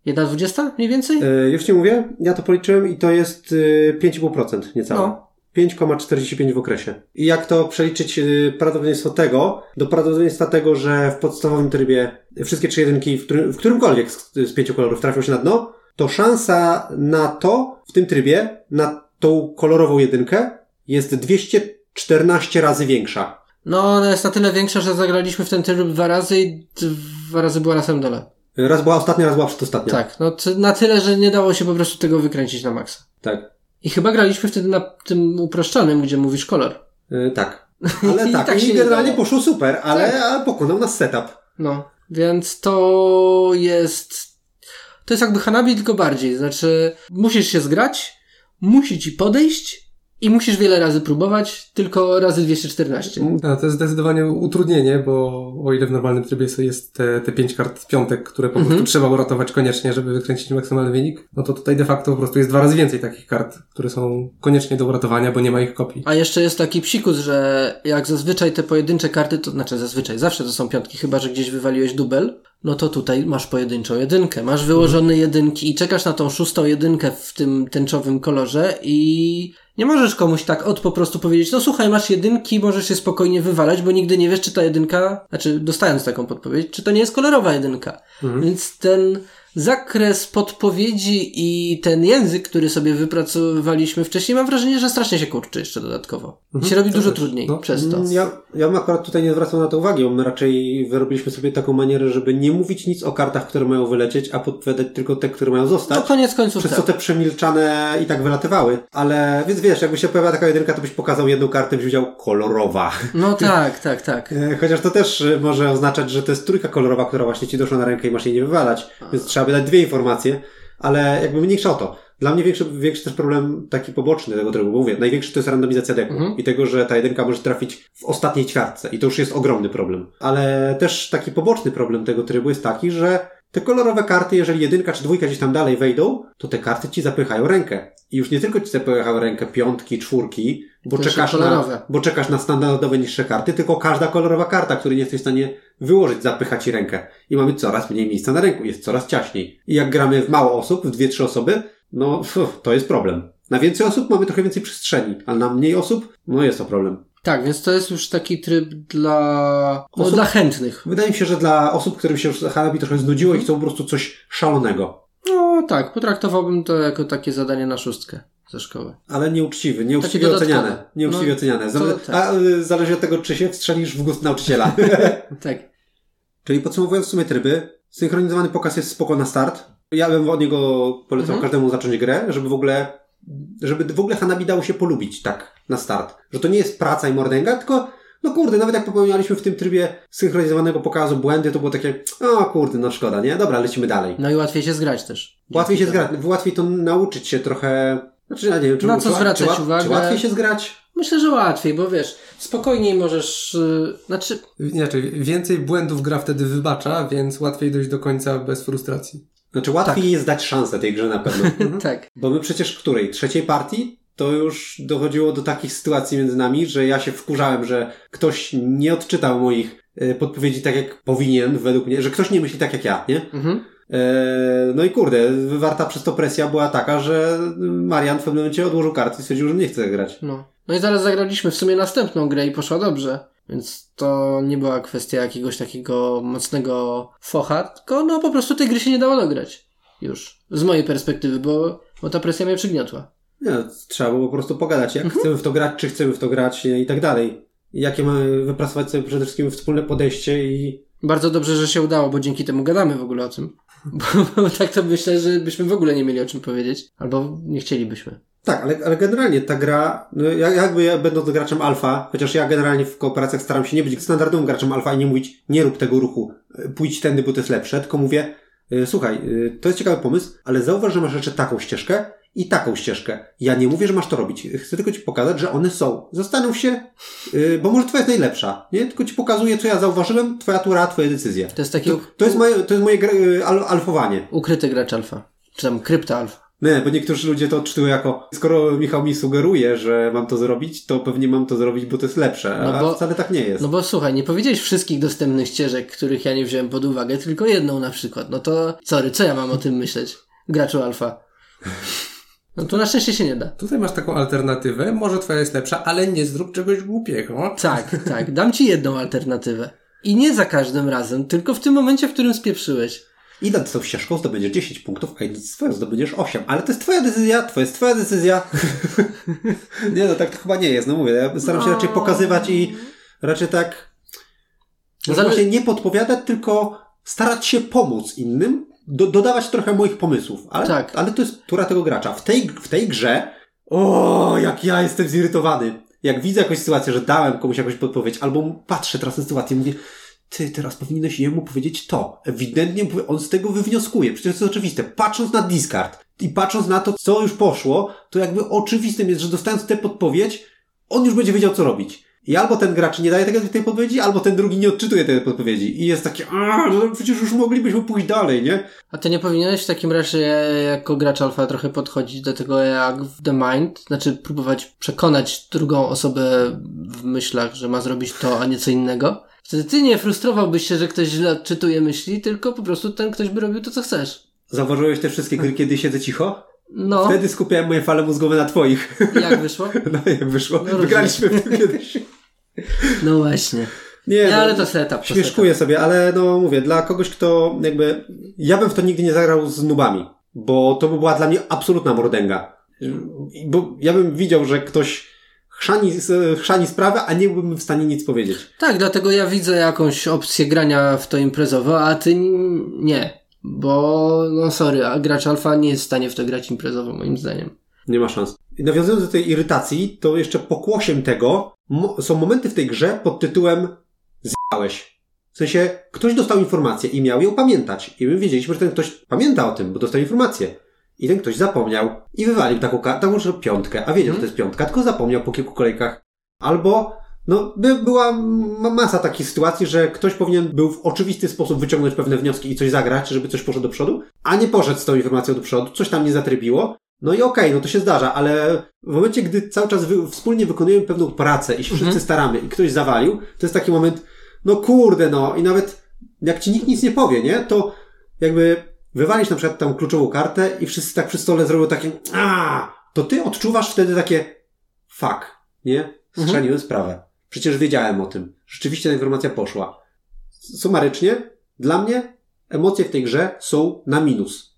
Jedna dwudziesta mniej więcej? E, już ci mówię, ja to policzyłem i to jest e, 5,5% niecałe. No. 5,45 w okresie. I jak to przeliczyć y, prawdopodobieństwo tego do prawdopodobieństwa tego, że w podstawowym trybie wszystkie trzy jedynki w, którym, w którymkolwiek z, z pięciu kolorów trafią się na dno, to szansa na to w tym trybie, na tą kolorową jedynkę jest 214 razy większa. No, ona jest na tyle większa, że zagraliśmy w ten tryb dwa razy i dwa razy była na samym dole. Raz była ostatnia, raz była przedostatnia. Tak, no na tyle, że nie dało się po prostu tego wykręcić na maksa. Tak. I chyba graliśmy wtedy na tym uproszczonym, gdzie mówisz kolor. Y, tak. (laughs) Ale I tak, tak i generalnie poszło super, ale Tak. pokonał nas setup. No, więc to jest. To jest jakby Hanabi, tylko bardziej. Znaczy, musisz się zgrać, musi ci podejść i musisz wiele razy próbować, tylko razy 214. A, to jest zdecydowanie utrudnienie, bo o ile w normalnym trybie jest te, te pięć kart piątek, które po Mhm. prostu trzeba uratować koniecznie, żeby wykręcić maksymalny wynik, no to tutaj de facto po prostu jest dwa razy więcej takich kart, które są koniecznie do uratowania, bo nie ma ich kopii. A jeszcze jest taki psikus, że jak zazwyczaj te pojedyncze karty, to znaczy zazwyczaj, zawsze to są piątki, chyba że gdzieś wywaliłeś dubel, no to tutaj masz pojedynczą jedynkę. Masz wyłożone jedynki i czekasz na tą szóstą jedynkę w tym tęczowym kolorze i nie możesz komuś tak od po prostu powiedzieć, no słuchaj, masz jedynki, możesz się spokojnie wywalać, bo nigdy nie wiesz, czy ta jedynka, znaczy dostając taką podpowiedź, czy to nie jest kolorowa jedynka. Więc ten zakres podpowiedzi i ten język, który sobie wypracowywaliśmy wcześniej, mam wrażenie, że strasznie się kurczy jeszcze dodatkowo. I się robi dużo też. trudniej No. przez to. Mm, Ja, ja bym akurat tutaj nie zwracał na to uwagi, bo my raczej wyrobiliśmy sobie taką manierę, żeby nie mówić nic o kartach, które mają wylecieć, a podpowiadać tylko te, które mają No zostać. koniec końców przez co tak. te przemilczane i tak wylatywały. Ale, więc wiesz, jakby się pojawiła taka jedynka, to byś pokazał jedną kartę, byś widział kolorowa. No (laughs) tak, tak, tak. E, Chociaż to też e, może oznaczać, że to jest trójka kolorowa, która właśnie ci doszła na rękę i masz jej nie wywalać. Więc trzeba by dać dwie informacje, ale jakby mniejsza o to. Dla mnie większy, większy też problem taki poboczny tego trybu, bo mówię, największy to jest randomizacja deku Mhm. i tego, że ta jedynka może trafić w ostatniej ćwiartce i to już jest ogromny problem. Ale też taki poboczny problem tego trybu jest taki, że te kolorowe karty, jeżeli jedynka czy dwójka gdzieś tam dalej wejdą, to te karty ci zapychają rękę. I już nie tylko ci zapychają rękę piątki, czwórki, bo czekasz, na, bo czekasz na standardowe niższe karty, tylko każda kolorowa karta, której nie jesteś w stanie wyłożyć, zapycha ci rękę. I mamy coraz mniej miejsca na ręku, jest coraz ciaśniej. I jak gramy w mało osób, w dwie, trzy osoby, no pff, to jest problem. Na więcej osób mamy trochę więcej przestrzeni, ale na mniej osób, no jest to problem. Tak, więc to jest już taki tryb dla, no, Osób- dla chętnych. Wydaje mi się, że dla osób, którym się już Hanabi trochę znudziło i chcą po prostu coś szalonego. No tak, potraktowałbym to jako takie zadanie na szóstkę ze szkoły. Ale nieuczciwy, nieuczciwie oceniane. Nieuczciwie No, oceniane. Zale- tak. A y, zależy od tego, czy się wstrzelisz w gust nauczyciela. (laughs) (laughs) Tak. Czyli podsumowując w sumie tryby, synchronizowany pokaz jest spoko na start. Ja bym od niego polecał Mhm. każdemu zacząć grę, żeby w ogóle żeby w ogóle Hanabi dało się polubić tak na start. Że to nie jest praca i mordęga, tylko no kurde, nawet jak popełnialiśmy w tym trybie synchronizowanego pokazu błędy, to było takie o kurde, no szkoda, nie? Dobra, lecimy dalej. No i łatwiej się zgrać też. Łatwiej się zgrać, łatwiej to nauczyć się trochę znaczy, ja nie wiem, czy, Na co czy, zwracać czy, łat- uwagę? Czy łatwiej się zgrać? Myślę, że łatwiej, bo wiesz, spokojniej możesz, yy, znaczy, Inaczej, więcej błędów gra wtedy wybacza, więc łatwiej dojść do końca bez frustracji. Znaczy łatwiej Tak. jest dać szansę tej grze na pewno. (laughs) tak. Bo my przecież której? Trzeciej partii? To już dochodziło do takich sytuacji między nami, że ja się wkurzałem, że ktoś nie odczytał moich e, podpowiedzi tak jak powinien, według mnie, że ktoś nie myśli tak jak ja, nie? Mhm. E, no i kurde, wywarta przez to presja była taka, że Marian w pewnym momencie odłożył karty i stwierdził, że nie chce grać. No. No i zaraz zagraliśmy w sumie następną grę i poszła dobrze. Więc to nie była kwestia jakiegoś takiego mocnego focha, tylko no po prostu tej gry się nie dało dograć. Już. Z mojej perspektywy, bo, bo ta presja mnie przygniotła. Nie, trzeba było po prostu pogadać, jak chcemy w to grać, czy chcemy w to grać i tak dalej. Jakie mamy wypracować sobie przede wszystkim wspólne podejście i Bardzo dobrze, że się udało, bo dzięki temu gadamy w ogóle o tym. Bo, bo (laughs) tak to myślę, że byśmy w ogóle nie mieli o czym powiedzieć. Albo nie chcielibyśmy. Tak, ale, ale generalnie ta gra, no ja, jakby ja będąc graczem alfa, chociaż ja generalnie w kooperacjach staram się nie być standardowym graczem alfa i nie mówić, nie rób tego ruchu, y, pójdź tędy, bo to jest lepsze, tylko mówię, y, słuchaj, y, to jest ciekawy pomysł, ale zauważ, że masz jeszcze taką ścieżkę i taką ścieżkę. Ja nie mówię, że masz to robić, chcę tylko ci pokazać, że one są. Zastanów się, y, bo może twoja jest najlepsza, nie? Tylko ci pokazuję, co ja zauważyłem, twoja tura, twoje decyzje. To jest takie To, to jest moje, to jest moje y, al, alfowanie. ukryty gracz alfa. Czy tam krypta alfa. Nie, bo niektórzy ludzie to odczytują jako, skoro Michał mi sugeruje, że mam to zrobić, to pewnie mam to zrobić, bo to jest lepsze, No a bo- wcale tak nie jest. No bo słuchaj, nie powiedziałeś wszystkich dostępnych ścieżek, których ja nie wziąłem pod uwagę, tylko jedną na przykład. No to, sorry, co ja mam o tym myśleć? Graczu alfa. No to na szczęście się nie da. Tutaj masz taką alternatywę, może twoja jest lepsza, ale nie zrób czegoś głupiego. Tak, tak. Dam ci jedną alternatywę. I nie za każdym razem, tylko w tym momencie, w którym spieprzyłeś. Idąc tą ścieżką zdobędziesz 10 punktów, a idąc swoją zdobędziesz 8. Ale to jest twoja decyzja, to jest twoja decyzja. (laughs) nie no, tak to chyba nie jest. No mówię, ja staram się raczej pokazywać i raczej tak Zale- właśnie nie podpowiadać, tylko starać się pomóc innym, do, dodawać trochę moich pomysłów. Ale, Tak. ale to jest tura tego gracza. W tej, w tej grze o, jak ja jestem zirytowany. Jak widzę jakąś sytuację, że dałem komuś jakąś podpowiedź, albo patrzę teraz na sytuację i mówię, ty teraz powinieneś jemu powiedzieć to. Ewidentnie on z tego wywnioskuje. Przecież to jest oczywiste. Patrząc na discard i patrząc na to, co już poszło, to jakby oczywistym jest, że dostając tę podpowiedź, on już będzie wiedział, co robić. I albo ten gracz nie daje tego, tej podpowiedzi, albo ten drugi nie odczytuje tej podpowiedzi. I jest takie, a, no przecież już moglibyśmy pójść dalej, nie? A ty nie powinieneś w takim razie jako gracz alfa trochę podchodzić do tego jak w The Mind? Znaczy próbować przekonać drugą osobę w myślach, że ma zrobić to, a nie co innego? Wtedy ty nie frustrowałbyś się, że ktoś źle odczytuje myśli, tylko po prostu ten ktoś by robił to, co chcesz. Zauważyłeś te wszystkie gry, kiedy siedzę cicho? No, Wtedy skupiałem moje fale mózgowe na twoich. jak wyszło? (laughs) No jak wyszło. No, Wygraliśmy w tym kiedyś. No właśnie. Nie, Nie, no, ale to setup. To Śmieszkuję sobie, ale no mówię, dla kogoś, kto jakby... Ja bym w to nigdy nie zagrał z nubami, bo to by była dla mnie absolutna mordęga. Bo ja bym widział, że ktoś chrzani, chrzani sprawę, a nie byłbym w stanie nic powiedzieć. Tak, dlatego ja widzę jakąś opcję grania w to imprezowo, a ty nie. Bo, no sorry, a gracz alfa nie jest w stanie w to grać imprezowo, moim zdaniem. Nie ma szans. I nawiązując do tej irytacji, to jeszcze pokłosiem tego mo- są momenty w tej grze pod tytułem zjałeś. W sensie, ktoś dostał informację i miał ją pamiętać. I my wiedzieliśmy, że ten ktoś pamięta o tym, bo dostał informację. I ten ktoś zapomniał i wywalił taką, taką piątkę, a wiedział, że to jest piątka, tylko zapomniał po kilku kolejkach. Albo, no, by, była ma- masa takich sytuacji, że ktoś powinien był w oczywisty sposób wyciągnąć pewne wnioski i coś zagrać, żeby coś poszło do przodu, a nie poszedł z tą informacją do przodu, coś tam nie zatrybiło. No i okej, no to się zdarza, ale w momencie, gdy cały czas wy, wspólnie wykonujemy pewną pracę i się wszyscy staramy i ktoś zawalił, to jest taki moment, no kurde, no i nawet jak ci nikt nic nie powie, nie, to jakby wywalisz na przykład tam kluczową kartę i wszyscy tak przy stole zrobią takie, a, to ty odczuwasz wtedy takie, fuck, nie, strzeliłem sprawę. Przecież wiedziałem o tym. Rzeczywiście ta informacja poszła. Sumarycznie, dla mnie emocje w tej grze są na minus.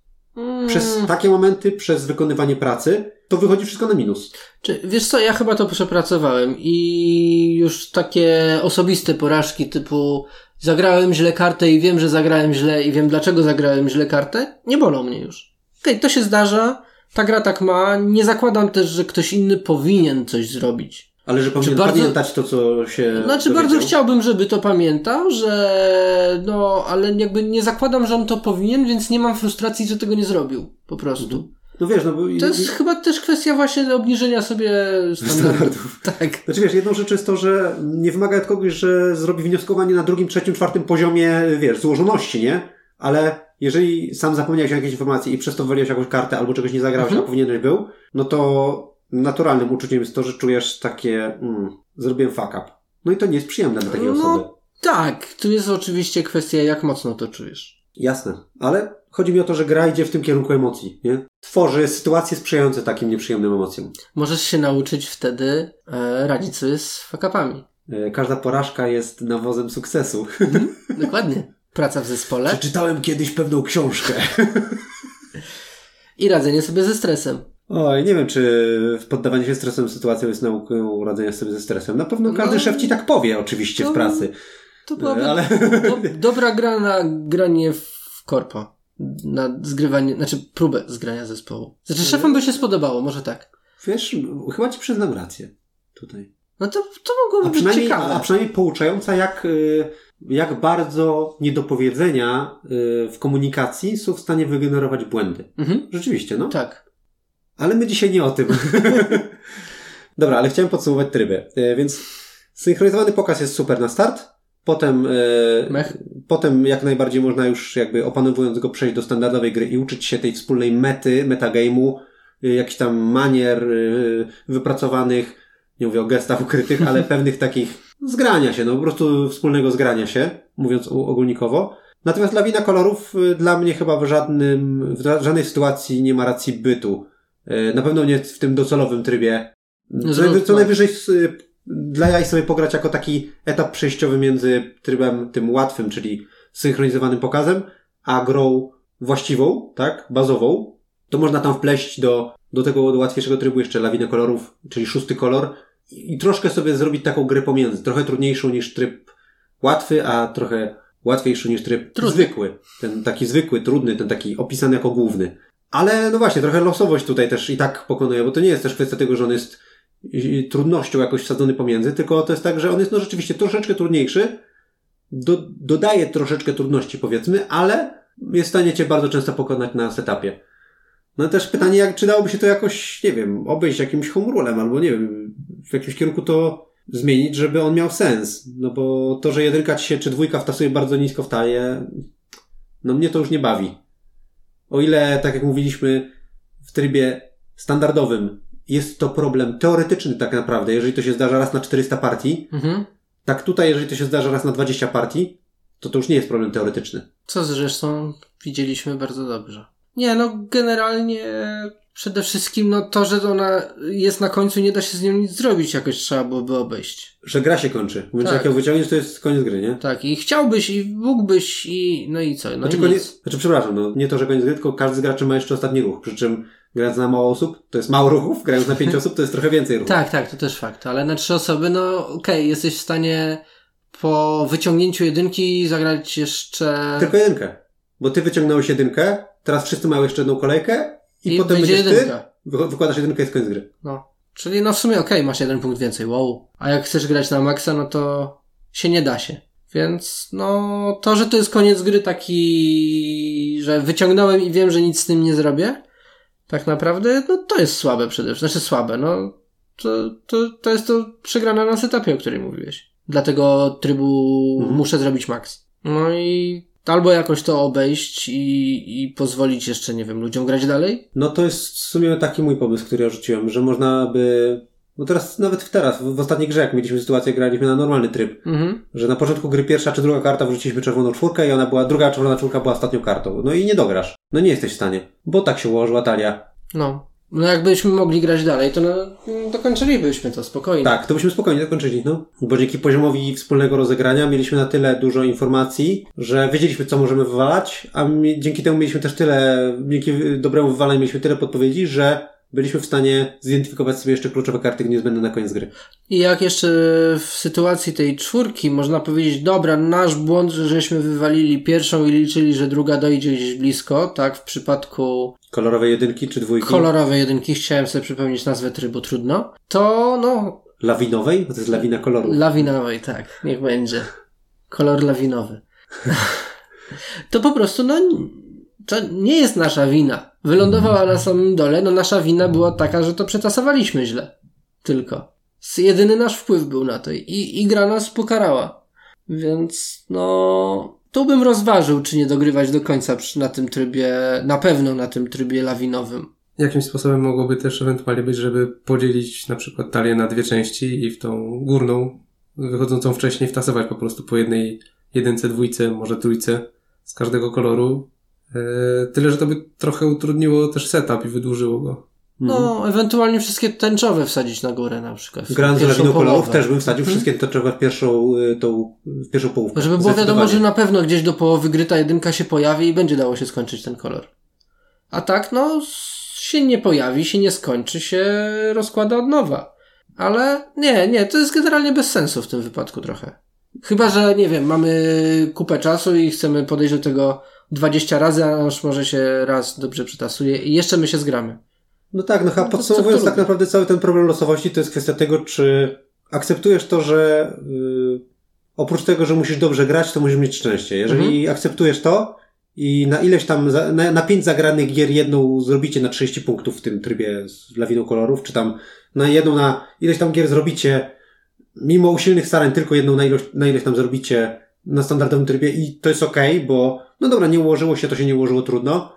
Przez takie momenty, przez wykonywanie pracy, to wychodzi wszystko na minus. Czy, wiesz co, ja chyba to przepracowałem i już takie osobiste porażki typu zagrałem źle kartę i wiem, że zagrałem źle i wiem dlaczego zagrałem źle kartę, nie bolą mnie już. Okej, to się zdarza, ta gra tak ma, nie zakładam też, że ktoś inny powinien coś zrobić. Ale że powinien bardzo- pamiętać to, co się Znaczy bardzo chciałbym, żeby to pamiętał, że no, ale jakby nie zakładam, że on to powinien, więc nie mam frustracji, że tego nie zrobił. Po prostu. No wiesz, no bo... To jest chyba też kwestia właśnie obniżenia sobie standardów. standardów. (laughs) Tak. Znaczy wiesz, jedną rzecz jest to, że nie wymaga od kogoś, że zrobi wnioskowanie na drugim, trzecim, czwartym poziomie, wiesz, złożoności, nie? Ale jeżeli sam zapomniałeś o jakiejś informacji i przez to wywaliłeś jakąś kartę albo czegoś nie zagrałeś, Mhm. a powinieneś był, no to naturalnym uczuciem jest to, że czujesz takie, mm, zrobiłem fuck up. No i to nie jest przyjemne dla takiej No. osoby. Tak, tu jest oczywiście kwestia, jak mocno to czujesz. Jasne, ale chodzi mi o to, że gra idzie w tym kierunku emocji, nie? Tworzy sytuacje sprzyjające takim nieprzyjemnym emocjom. Możesz się nauczyć wtedy e, radzić sobie z fakapami. E, Każda porażka jest nawozem sukcesu. (laughs) Dokładnie. Praca w zespole Przeczytałem kiedyś pewną książkę. i radzenie sobie ze stresem. Oj, nie wiem, czy poddawanie się stresem sytuacją jest nauką radzenia sobie ze stresem. Na pewno każdy No. szef ci tak powie, oczywiście, No, w pracy. To byłaby Ale do, dobra gra na granie w korpo. Na zgrywanie, znaczy próbę zgrania zespołu. Znaczy szefom by się spodobało, może tak. wiesz, chyba ci przyznam rację tutaj. No to, to mogłoby być ciekawe. a przynajmniej pouczająca, jak, y, jak bardzo niedopowiedzenia y, w komunikacji są w stanie wygenerować błędy. Mhm. Rzeczywiście, no. Tak. Ale my dzisiaj nie o tym. (laughs) Dobra, ale chciałem podsumować tryby. E, Więc synchronizowany pokaz jest super na start. Potem, e, Mech. potem jak najbardziej można już jakby opanowując go przejść do standardowej gry i uczyć się tej wspólnej mety, metagame'u, e, jakichś tam manier wypracowanych, nie mówię o gestach ukrytych, ale (laughs) pewnych takich zgrania się, no po prostu wspólnego zgrania się, mówiąc ogólnikowo. Natomiast lawina kolorów dla mnie chyba w żadnym, w ża- żadnej sytuacji nie ma racji bytu. E, Na pewno nie w tym docelowym trybie. Co, Zrób najwy- co max. najwyżej y, dla jaj sobie pograć jako taki etap przejściowy między trybem tym łatwym, czyli synchronizowanym pokazem, a grą właściwą, tak, bazową, to można tam wpleść do, do tego do łatwiejszego trybu jeszcze lawinę kolorów, czyli szósty kolor i, i troszkę sobie zrobić taką grę pomiędzy, trochę trudniejszą niż tryb łatwy, a trochę łatwiejszy niż tryb Trudny. zwykły. Ten taki zwykły, trudny, ten taki opisany jako główny. Ale no właśnie, trochę losowość tutaj też i tak pokonuje, bo to nie jest też kwestia tego, że on jest trudnością jakoś wsadzony pomiędzy, tylko to jest tak, że on jest no rzeczywiście troszeczkę trudniejszy, do, dodaje troszeczkę trudności powiedzmy, ale jest w stanie cię bardzo często pokonać na setupie. No też pytanie, jak, czy dałoby się to jakoś, nie wiem, obejść jakimś home rulem, albo nie wiem, w jakimś kierunku to zmienić, żeby on miał sens. No bo to, że jedynka ci się, czy dwójka wtasuje bardzo nisko w taję, no mnie to już nie bawi. O ile, tak jak mówiliśmy, w trybie standardowym jest to problem teoretyczny tak naprawdę, jeżeli to się zdarza raz na 400 partii, Mhm. tak tutaj, jeżeli to się zdarza raz na 20 partii, to to już nie jest problem teoretyczny. Co zresztą widzieliśmy bardzo dobrze. Nie, no generalnie przede wszystkim no to, że ona jest na końcu, nie da się z nią nic zrobić, jakoś trzeba byłoby obejść. Że gra się kończy. Więc Tak. jak ją wyciągniesz, to jest koniec gry, nie? Tak, i chciałbyś, i mógłbyś, i no i co? No Znaczy, i koniec, nic. znaczy, przepraszam, no, nie to, że koniec gry, tylko każdy z graczy ma jeszcze ostatni ruch. Przy czym grając na mało osób, to jest mało ruchów, grając na pięć (laughs) osób, to jest trochę więcej ruchów. Tak, tak, to też fakt, ale na trzy osoby, no okej, jesteś w stanie po wyciągnięciu jedynki zagrać jeszcze... Tylko jedynkę. Bo ty wyciągnąłeś jedynkę, teraz wszyscy mają jeszcze jedną kolejkę i, I potem będzie będziesz jedynka. ty, wy- wykładasz jedynkę i jest koniec gry. No. Czyli no w sumie okej, masz jeden punkt więcej, wow. A jak chcesz grać na maksa, no to się nie da się. Więc no to, że to jest koniec gry taki, że wyciągnąłem i wiem, że nic z tym nie zrobię, tak naprawdę, no to jest słabe przede wszystkim. Znaczy słabe, no to, to, to jest to przegrana na setupie, o której mówiłeś. Dlatego trybu Mhm. muszę zrobić max. No i albo jakoś to obejść i, i pozwolić jeszcze, nie wiem, ludziom grać dalej, No to jest w sumie taki mój pomysł, który ja rzuciłem, że można by... No teraz, nawet teraz, w, w ostatniej grze, jak mieliśmy sytuację, graliśmy na normalny tryb. Mhm. Że na początku gry pierwsza czy druga karta wrzuciliśmy czerwoną czwórkę i ona była, druga czerwona czwórka była ostatnią kartą. No i nie dograsz. No nie jesteś w stanie. Bo tak się ułożyła talia. No. No jakbyśmy mogli grać dalej, to no, dokończylibyśmy to spokojnie. Tak, to byśmy spokojnie zakończyli, no. Bo dzięki poziomowi wspólnego rozegrania mieliśmy na tyle dużo informacji, że wiedzieliśmy, co możemy wywalać, a mi, dzięki temu mieliśmy też tyle, dzięki dobremu wywalaniu mieliśmy tyle podpowiedzi, że byliśmy w stanie zidentyfikować sobie jeszcze kluczowe karty niezbędne na koniec gry. I jak jeszcze w sytuacji tej czwórki można powiedzieć, dobra, nasz błąd, że żeśmy wywalili pierwszą i liczyli, że druga dojdzie gdzieś blisko, tak, w przypadku Kolorowe jedynki czy dwójki? kolorowej jedynki, chciałem sobie przypomnieć nazwę trybu, trudno, to no, Lawinowej? Bo to jest lawina kolorów. lawinowej, tak, niech będzie. Kolor lawinowy. (laughs) to po prostu, no, to nie jest nasza wina. Wylądowała na samym dole, no nasza wina była taka, że to przetasowaliśmy źle. Tylko. Jedyny nasz wpływ był na to i, i gra nas pokarała. Więc, no, tu bym rozważył, czy nie dogrywać do końca przy, na tym trybie, na pewno na tym trybie lawinowym. Jakimś sposobem mogłoby też ewentualnie być, żeby podzielić na przykład talię na dwie części i w tą górną, wychodzącą wcześniej, wtasować po prostu po jednej jedynce, dwójce, może trójce z każdego koloru. E, tyle, że to by trochę utrudniło też setup i wydłużyło go. No, ewentualnie wszystkie tęczowe wsadzić na górę na przykład. w Grając z pierwszą lawiną kolorów połowę. też bym wsadził wszystkie toczowe w pierwszą, y, tą, w pierwszą połówkę. Żeby było wiadomo, że na pewno gdzieś do połowy gry ta jedynka się pojawi i będzie dało się skończyć ten kolor. A tak, no, się nie pojawi, się nie skończy, się rozkłada od nowa. Ale nie, nie, to jest generalnie bez sensu w tym wypadku trochę. Chyba, że nie wiem, mamy kupę czasu i chcemy podejść do tego 20 razy, aż może się raz dobrze przytasuje i jeszcze my się zgramy. No tak, no chyba No podsumowując tak naprawdę cały ten problem losowości to jest kwestia tego, czy akceptujesz to, że y, oprócz tego, że musisz dobrze grać, to musisz mieć szczęście. Jeżeli Mhm. akceptujesz to i na ileś tam, za, na, na pięć zagranych gier jedną zrobicie na 30 punktów w tym trybie z lawiną kolorów, czy tam na jedną na ileś tam gier zrobicie, mimo usilnych starań, tylko jedną na ilość, na ileś tam zrobicie na standardowym trybie i to jest okej, bo no dobra, nie ułożyło się, to się nie ułożyło trudno,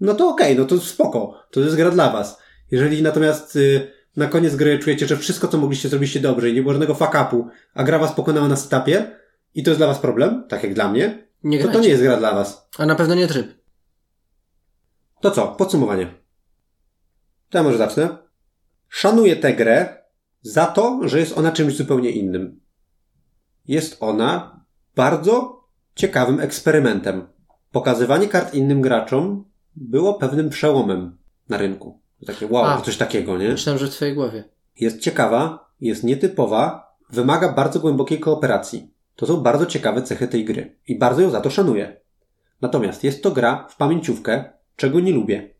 no to okej, no to spoko, to jest gra dla was. Jeżeli natomiast y, na koniec gry czujecie, że wszystko, co mogliście, zrobiliście dobrze i nie było żadnego fuck upu, a gra was pokonała na setupie i to jest dla was problem, tak jak dla mnie, Nie to grajcie. to nie jest gra dla was. A na pewno nie tryb. To co? Podsumowanie. To ja może zacznę. Szanuję tę grę za to, że jest ona czymś zupełnie innym. Jest ona bardzo ciekawym eksperymentem. Pokazywanie kart innym graczom było pewnym przełomem na rynku. Takie wow, A. coś takiego, nie? Myślałem, że w twojej głowie. Jest ciekawa, jest nietypowa, wymaga bardzo głębokiej kooperacji. To są bardzo ciekawe cechy tej gry i bardzo ją za to szanuję. Natomiast jest to gra w pamięciówkę, czego nie lubię.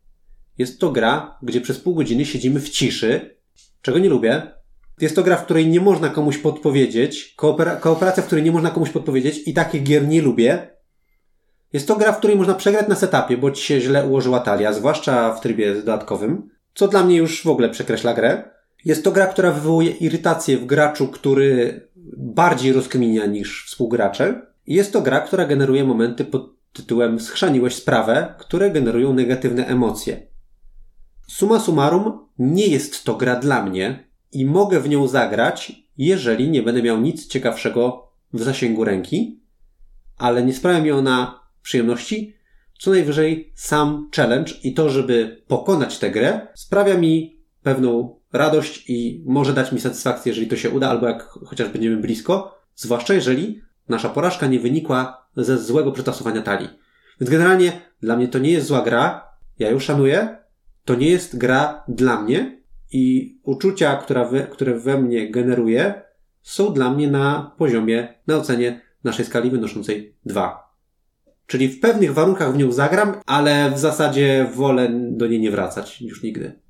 Jest to gra, gdzie przez pół godziny siedzimy w ciszy, czego nie lubię. Jest to gra, w której nie można komuś podpowiedzieć, koopera- kooperacja, w której nie można komuś podpowiedzieć i takich gier nie lubię. Jest to gra, w której można przegrać na setupie, bo ci się źle ułożyła talia, zwłaszcza w trybie dodatkowym, co dla mnie już w ogóle przekreśla grę. Jest to gra, która wywołuje irytację w graczu, który bardziej rozkminia niż współgracze. Jest to gra, która generuje momenty pod tytułem schrzaniłeś sprawę, które generują negatywne emocje. Suma summarum, nie jest to gra dla mnie i mogę w nią zagrać, jeżeli nie będę miał nic ciekawszego w zasięgu ręki, ale nie sprawia mi ona przyjemności. Co najwyżej sam challenge i to, żeby pokonać tę grę, sprawia mi pewną radość i może dać mi satysfakcję, jeżeli to się uda, albo jak chociaż będziemy blisko, zwłaszcza jeżeli nasza porażka nie wynikła ze złego przetasowania talii. Więc generalnie dla mnie to nie jest zła gra, ja ją szanuję, to nie jest gra dla mnie i uczucia, we, które we mnie generuje, są dla mnie na poziomie, na ocenie naszej skali wynoszącej 2. Czyli w pewnych warunkach w nią zagram, ale w zasadzie wolę do niej nie wracać już nigdy.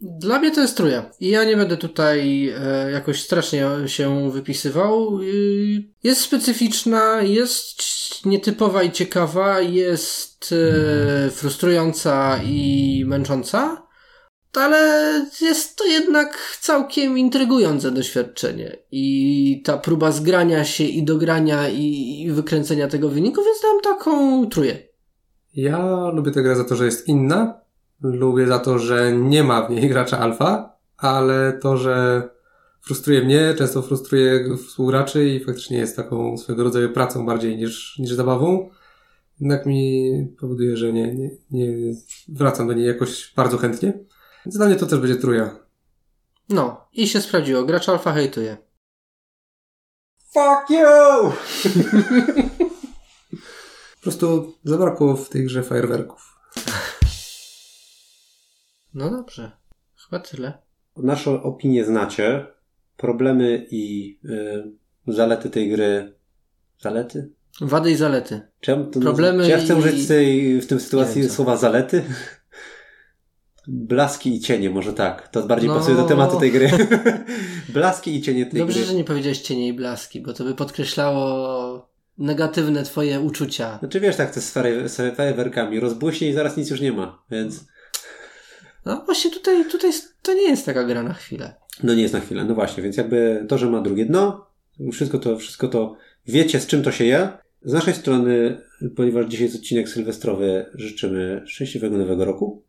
Dla mnie to jest trójka. I ja nie będę tutaj e, jakoś strasznie się wypisywał. Y, Jest specyficzna, jest nietypowa i ciekawa, jest e, frustrująca i męcząca, ale jest to jednak całkiem intrygujące doświadczenie. I ta próba zgrania się i dogrania i, i wykręcenia tego wyniku, więc dam taką trójkę. Ja lubię tę grę za to, że jest inna. Lubię za to, że nie ma w niej gracza alfa, ale to, że frustruje mnie, często frustruje współgraczy i faktycznie jest taką swego rodzaju pracą bardziej niż, niż zabawą. Jednak mi powoduje, że nie, nie, nie wracam do niej jakoś bardzo chętnie. Więc dla mnie to też będzie truja. No, i się sprawdziło. Gracz alfa hejtuje. Fuck you! (laughs) Po prostu zabrakło w tej grze fajerwerków. No dobrze. Chyba tyle. Nasze opinie znacie. Problemy i y, zalety tej gry. Zalety? Wady i zalety. Ja, to Problemy czy ja chcę i- użyć w tej, w tym sytuacji słowa zalety? Blaski i cienie, może tak. To bardziej No. pasuje do tematu tej gry. (laughs) Blaski i cienie tej Dobrze, gry. że nie powiedziałeś cienie i blaski, bo to by podkreślało negatywne twoje uczucia. Znaczy wiesz, tak, fajer- z fajerwerkami rozbłyśnie i zaraz nic już nie ma, więc No właśnie tutaj, tutaj to nie jest taka gra na chwilę. no nie jest na chwilę. No właśnie, więc jakby to, że ma drugie dno, wszystko to, wszystko to wiecie, z czym to się je. Z naszej strony, ponieważ dzisiaj jest odcinek sylwestrowy, życzymy szczęśliwego nowego roku.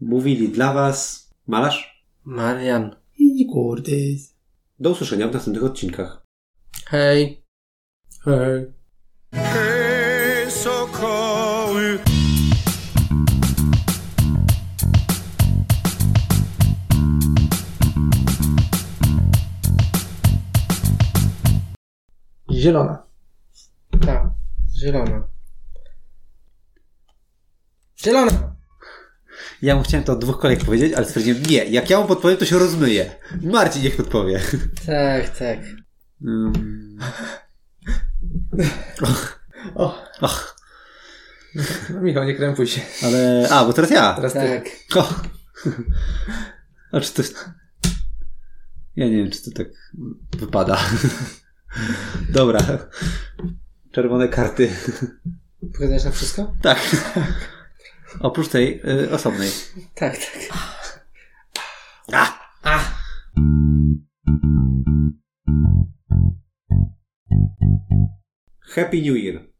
Mówili dla Was malarz. Marian. I kurdys. Do usłyszenia w następnych odcinkach. Hej. Hej. Hej, sokoły! Zielona. Tak. Zielona. Zielona. Ja mu chciałem to od dwóch kolejek powiedzieć, ale stwierdziłem, nie, jak ja mu podpowiem, to się rozmyje. Marcin niech podpowie. Tak, tak. Mm. O, Och, no Michał, nie krępuj się. ale... A, bo teraz ja. Teraz ty. Tak. O. A czy to... Ja nie wiem, czy to tak wypada. Dobra. Czerwone karty. Pokazać na wszystko? Tak. Oprócz tej y, osobnej. (laughs) Tak, tak. Happy New Year!